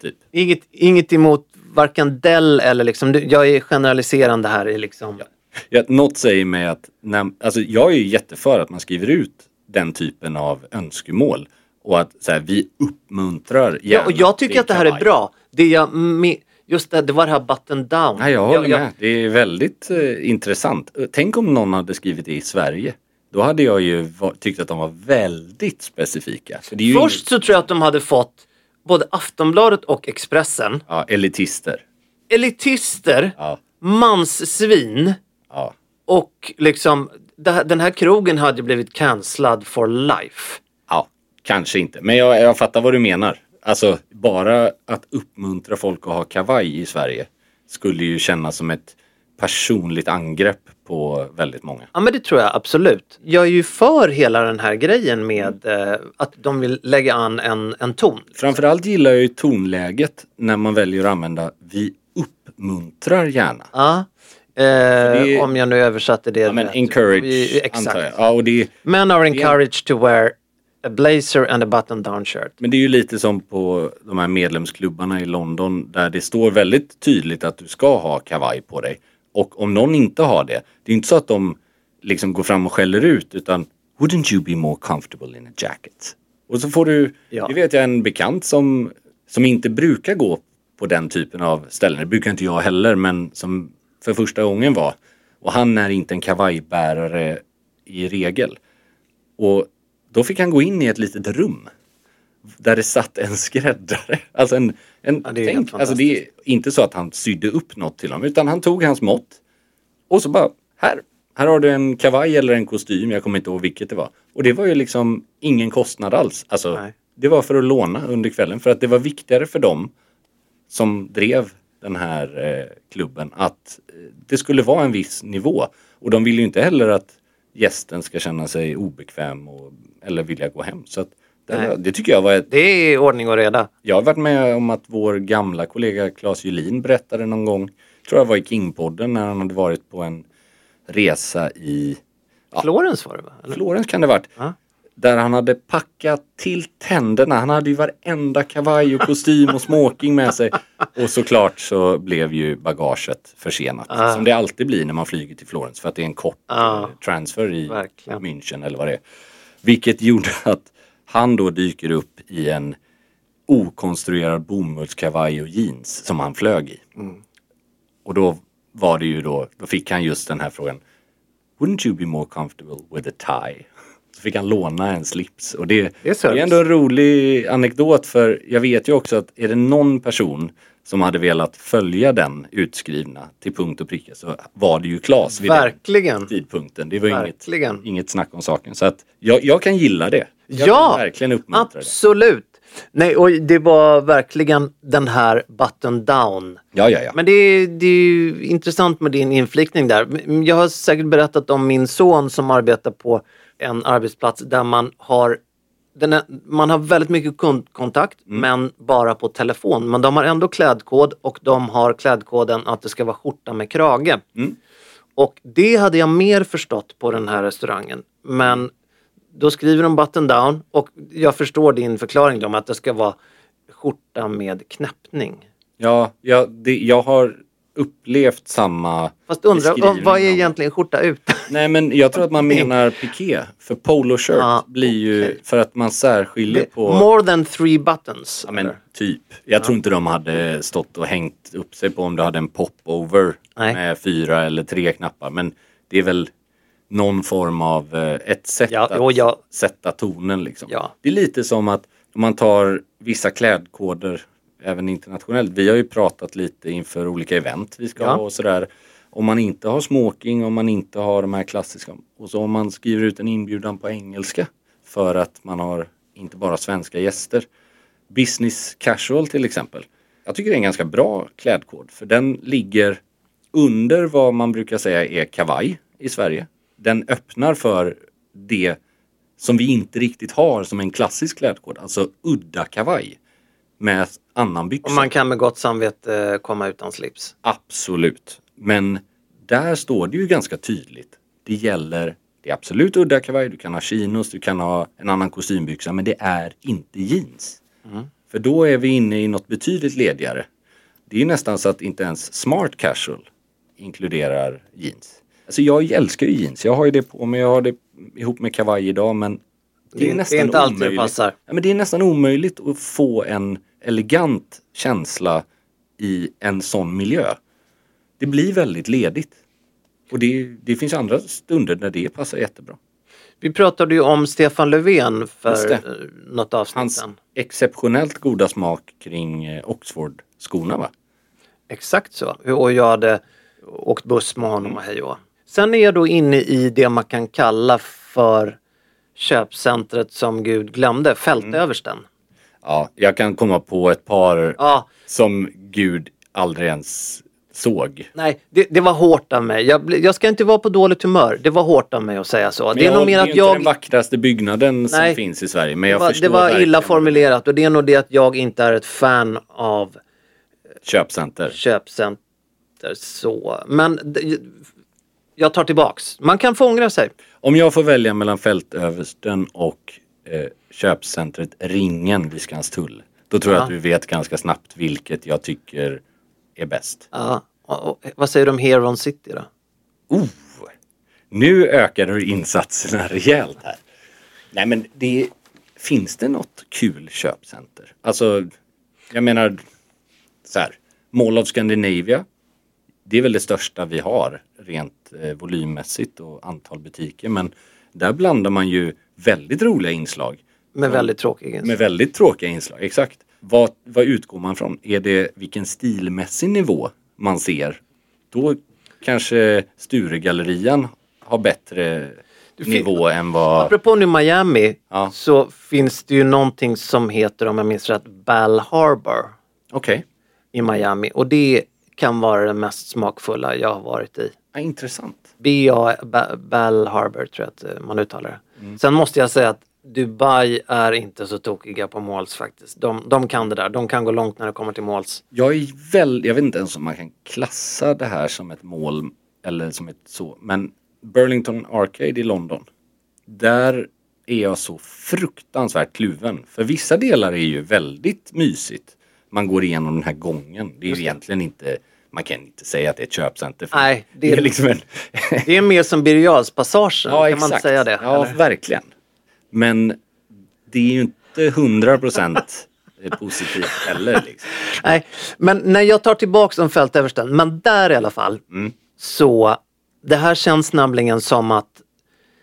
Typ. inget, inget emot varken Dell eller liksom, jag är generaliserande här i liksom. Ja, något säger mig att, när, alltså jag är ju jätteför att man skriver ut den typen av önskemål. Och att så här, vi uppmuntrar Ja, gärna och jag tycker att det här är bra. Det jag, just det, det var det här button down. Nej, jag håller jag, med. Det är väldigt eh, intressant. Tänk om någon hade skrivit det i Sverige. Då hade jag ju tyckt att de var väldigt specifika. Först så tror jag att de hade fått både Aftonbladet och Expressen, inget, ja, elitister. elitister, Ja, manssvin ja. och liksom den här krogen hade blivit cancellad for life. Ja, kanske inte. Men jag, jag fattar vad du menar. Alltså bara att uppmuntra folk att ha kavaj i Sverige skulle ju kännas som ett personligt angrepp på väldigt många. Ja men det tror jag absolut. Jag är ju för hela den här grejen med eh, att de vill lägga an en, en ton. Framförallt gillar jag ju tonläget när man väljer att använda vi uppmuntrar gärna. Ja. Eh, det- Om jag nu översatte det Ja, men rätt. encourage Vi- antar jag. Exakt. Ja, och det, Men are encouraged to wear a blazer and a button down shirt. men det är ju lite som på de här medlemsklubbarna i London där det står väldigt tydligt att du ska ha kavaj på dig. Och om någon inte har det, det är inte så att de liksom går fram och skäller ut utan Wouldn't you be more comfortable in a jacket? Och så får du, Ja. det vet jag en bekant som, som inte brukar gå på den typen av ställen. Det brukar inte jag heller men som för första gången var. Och han är inte en kavajbärare i regel. Och då fick han gå in i ett litet rum. Där det satt en skräddare. Alltså en, en Ja, det tänk, alltså det är inte så att han sydde upp något till honom utan han tog hans mått. Och så bara, här, här har du en kavaj eller en kostym, jag kommer inte ihåg vilket det var. Och det var ju liksom ingen kostnad alls. Alltså, Nej. det var för att låna under kvällen för att det var viktigare för dem som drev den här eh, klubben att eh, det skulle vara en viss nivå. Och de vill ju inte heller att gästen ska känna sig obekväm och, eller vilja gå hem. Så att det, det tycker jag var ett... Det är ordning och reda. Jag har varit med om att vår gamla kollega Claes Julin berättade någon gång, tror jag var i Kingpodden när han hade varit på en resa i Florens var det va? Eller? Florens kan det ha varit. Ja. Där han hade packat till tänderna. Han hade ju varenda kavaj och kostym och smoking med sig. Och såklart så blev ju bagaget försenat. Ah. Som det alltid blir när man flyger till Florens. För att det är en kort eh, transfer i Verkligen. München eller vad det är. Vilket gjorde att han då dyker upp i en okonstruerad bomullskavaj och jeans som han flög i. Mm. Och då var det ju då, då fick han just den här frågan. Wouldn't you be more comfortable with a tie? Så fick han låna en slips. Och det, Det är ändå en rolig anekdot för jag vet ju också att är det någon person som hade velat följa den utskrivna till punkt och pricka så var det ju Klas vid Verkligen. den tidpunkten. Det var inget, Verkligen. inget snack om saken. Så att jag, jag kan gilla det. Jag Ja, verkligen uppmuntra det. Absolut. Nej, och det var verkligen den här button down. Ja, ja, ja. Men det är, det är ju intressant med din inflikning där. Jag har säkert berättat om min son som arbetar på en arbetsplats där man har är, man har väldigt mycket kundkontakt men bara på telefon. Men de har ändå klädkod och de har klädkoden att det ska vara skjorta med krage. Och det hade jag mer förstått på den här restaurangen. Men då skriver de button down och jag förstår din förklaring om att det ska vara skjorta med knäppning. Ja, ja det, jag har upplevt samma Fast undrar, vad är egentligen skjorta ut? Nej men jag tror att man menar piké. För polo shirt Ja, blir ju okej. för att man särskiljer på... More than three buttons. Ja men eller? typ. Jag tror inte de hade stått och hängt upp sig på om du hade en popover Nej. med fyra eller tre knappar. Men det är väl någon form av eh, ett sätt Ja, att ja. sätta tonen liksom. Ja. Det är lite som att om man tar vissa klädkoder även internationellt. Vi har ju pratat lite inför olika event vi ska ha och sådär. Om man inte har smoking, om man inte har de här klassiska och så om man skriver ut en inbjudan på engelska för att man har inte bara svenska gäster. Business casual till exempel. Jag tycker det är en ganska bra klädkod för den ligger under vad man brukar säga är kavaj i Sverige. Den öppnar för det som vi inte riktigt har som en klassisk klädkod, alltså udda kavaj med annan byxa. Och man kan med gott samvete eh, komma utan slips. Absolut. Men där står det ju ganska tydligt. Det gäller, det är absolut udda kavaj, du kan ha chinos, du kan ha en annan kostymbyxa, men det är inte jeans. För då är vi inne i något betydligt ledigare. Det är nästan så att inte ens smart casual inkluderar jeans. Alltså jag älskar ju jeans, jag har ju det på mig, jag har det ihop med kavaj idag men det är, Det är nästan inte alltid det omöjligt. passar. Ja, men det är nästan omöjligt att få en elegant känsla i en sån miljö. Det blir väldigt ledigt. Och det, det finns andra stunder när det passar jättebra. Vi pratade ju om Stefan Löfven för det. eh, något avsnitt Hans sedan. exceptionellt goda smak kring eh, Oxford-skorna va? Exakt så. Och jag hade åkt buss med honom och hej och. Sen är jag då inne i det man kan kalla för köpcentret som Gud glömde, Fältöversten. Ja, jag kan komma på ett par Ja, som Gud aldrig ens såg. nej, det, det var hårt av mig. Jag, jag ska inte vara på dåligt humör. Det var hårt av mig att säga så. Det är Men nog mer det att inte den jag... vackraste byggnaden som Nej. finns i Sverige. Men Det jag var, förstår det var illa formulerat och det är nog det att jag inte är ett fan av. Köpcenter. köpcenter så. Men jag tar tillbaks. Man kan få ångra sig. Om jag får välja mellan Fältöversten och eh, köpcentret Ringen vid Skanstull. Då tror jag Ja. att du vet ganska snabbt vilket jag tycker är bäst. Ja. Och, och, vad säger du om Heron City då? Oh, nu ökar du insatserna rejält här. Nej men det finns det något kul köpcenter? Alltså, jag menar så här. Mall of Scandinavia. Det är väl det största vi har rent eh, volymmässigt och antal butiker. Men där blandar man ju väldigt roliga inslag Med väldigt tråkig med väldigt tråkiga inslag. Exakt. Vad, vad utgår man från? Är det vilken stilmässig nivå man ser? Då kanske Sturegallerian har bättre nivå än vad... Apropå nu Miami Ja. så finns det ju någonting som heter, om jag minns rätt, Bal Harbor Okej, i Miami. Och det kan vara det mest smakfulla jag har varit i. ja, intressant. B.A. Ba- Bal Harbor tror jag att eh, man uttalar det. Mm. Sen måste jag säga att Dubai är inte så tokiga på måls faktiskt. De, de kan det där. De kan gå långt när det kommer till måls. Jag är väl, jag vet inte ens om man kan klassa det här som ett mål eller som ett så, men Burlington Arcade i London. Där är jag så fruktansvärt kluven. För vissa delar är ju väldigt mysigt. Man går igenom den här gången. Det är ju egentligen inte, man kan inte säga att det är ett köpcenter. Nej, det det är är, liksom en... det är mer som Birger Jarls-passagen. ja, kan man inte säga det? Ja, eller? verkligen. Men det är ju inte hundra procent positivt heller. Liksom. Nej, men när jag tar tillbaks om fältöversten, men där i alla fall, Mm. så det här känns nämligen som att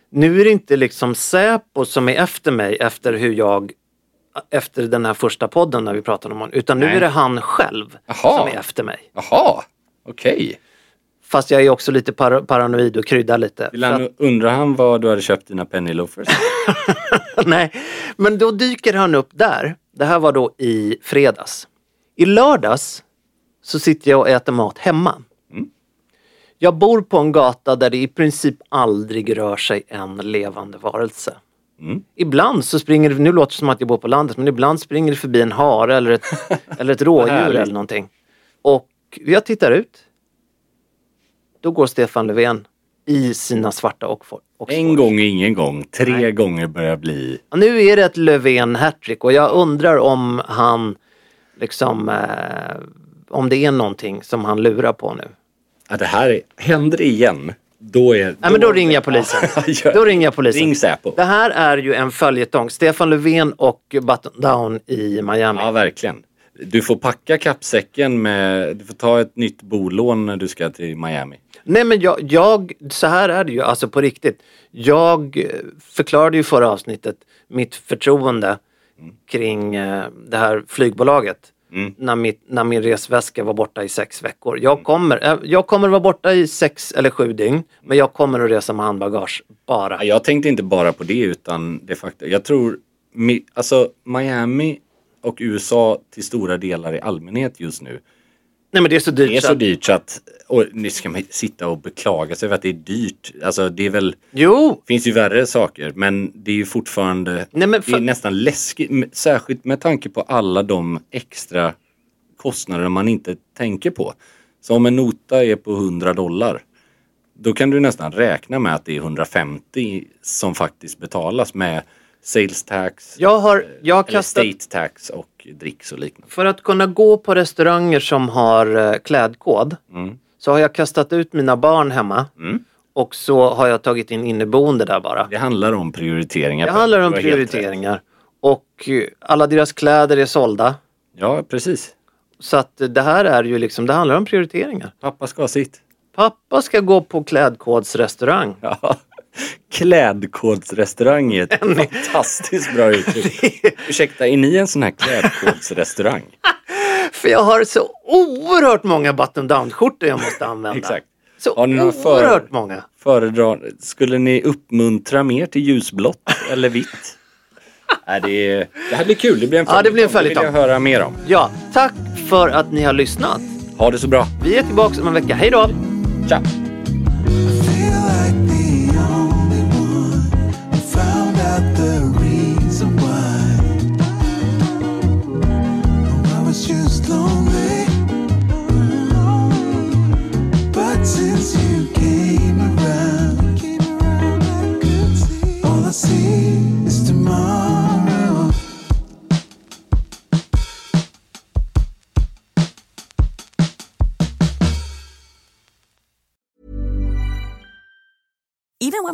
nu är det inte liksom Säpo som är efter mig efter hur jag efter den här första podden när vi pratade om honom, utan nu Nej. är det han själv Jaha. som är efter mig. Jaha, okej. Fast jag är också lite par paranoid och kryddar lite. Vill han, undrar han vad du hade köpt dina penny loafers? att- Nej, men då dyker han upp där. Det här var då i fredags. I lördags så sitter jag och äter mat hemma. Jag bor på en gata där det i princip aldrig rör sig en levande varelse. Mm. Ibland så springer det, nu låter det som att jag bor på landet, men ibland springer det förbi en hare eller ett, eller ett rådjur eller någonting. Och jag tittar ut. Då går Stefan Löfven i sina svarta Oxford. Oxford. En gång ingen gång. Tre Nej. gånger börjar bli... Ja, Nu är det ett Löfven hattrick och jag undrar om han liksom eh, om det är någonting som han lurar på nu. Ja, det här är... Händer igen, då är... Nej men då ringer jag polisen. Då ringer jag polisen. Ring Säpo. Det här är ju en följetong. Stefan Löfven och Button Down i Miami. Ja, verkligen. Du får packa kappsäcken med... Du får ta ett nytt bolån när du ska till Miami. Nej men jag, jag, så här är det ju alltså på riktigt. Jag förklarade ju förra avsnittet mitt förtroende kring eh, det här flygbolaget. När, mitt, när min resväska var borta i sex veckor. Jag kommer, eh, jag kommer vara borta i sex eller sju dygn. Men jag kommer att resa med handbagage bara. Ja, Jag tänkte inte bara på det utan det faktum. Jag tror, alltså Miami och USA till stora delar i allmänhet just nu. Nej men det är så dyrt. Det är så dyrt så att, och nu ska man sitta och beklaga sig för att det är dyrt. Alltså det är väl, Jo, finns ju värre saker men det är ju fortfarande, Nej, men det är för- nästan läskigt. Särskilt med tanke på alla de extra kostnader man inte tänker på. Så om en nota är på 100 dollar då kan du nästan räkna med att det är 150 som faktiskt betalas med sales tax, jag har, jag eller kastat state tax och dricks och liknande. För att kunna gå på restauranger som har eh, klädkod Mm. så har jag kastat ut mina barn hemma och så har jag tagit in inneboende där bara. Det handlar om prioriteringar. Det handlar om prioriteringar. Och eh, alla deras kläder är sålda. Ja, precis. Så att eh, det här är ju liksom, det handlar om prioriteringar. Pappa ska ha sitt. Pappa ska gå på klädkodsrestaurang. Ja. Klädkodsrestaurang är ett fantastiskt bra uttryck. Ursäkta, är ni en sån här klädkodsrestaurang? För jag har så oerhört många button down skjortor jag måste använda. Exakt. Så Har ni några oerhört många. Föredrar, skulle ni uppmuntra mer till ljusblått eller vitt? Nej, det, är, det här blir kul. Det blir en Ja, det blir en Det vill jag följetong. höra mer om. Ja, tack för att ni har lyssnat. Ha det så bra. Vi är tillbaka om en vecka. Hej då! Tja!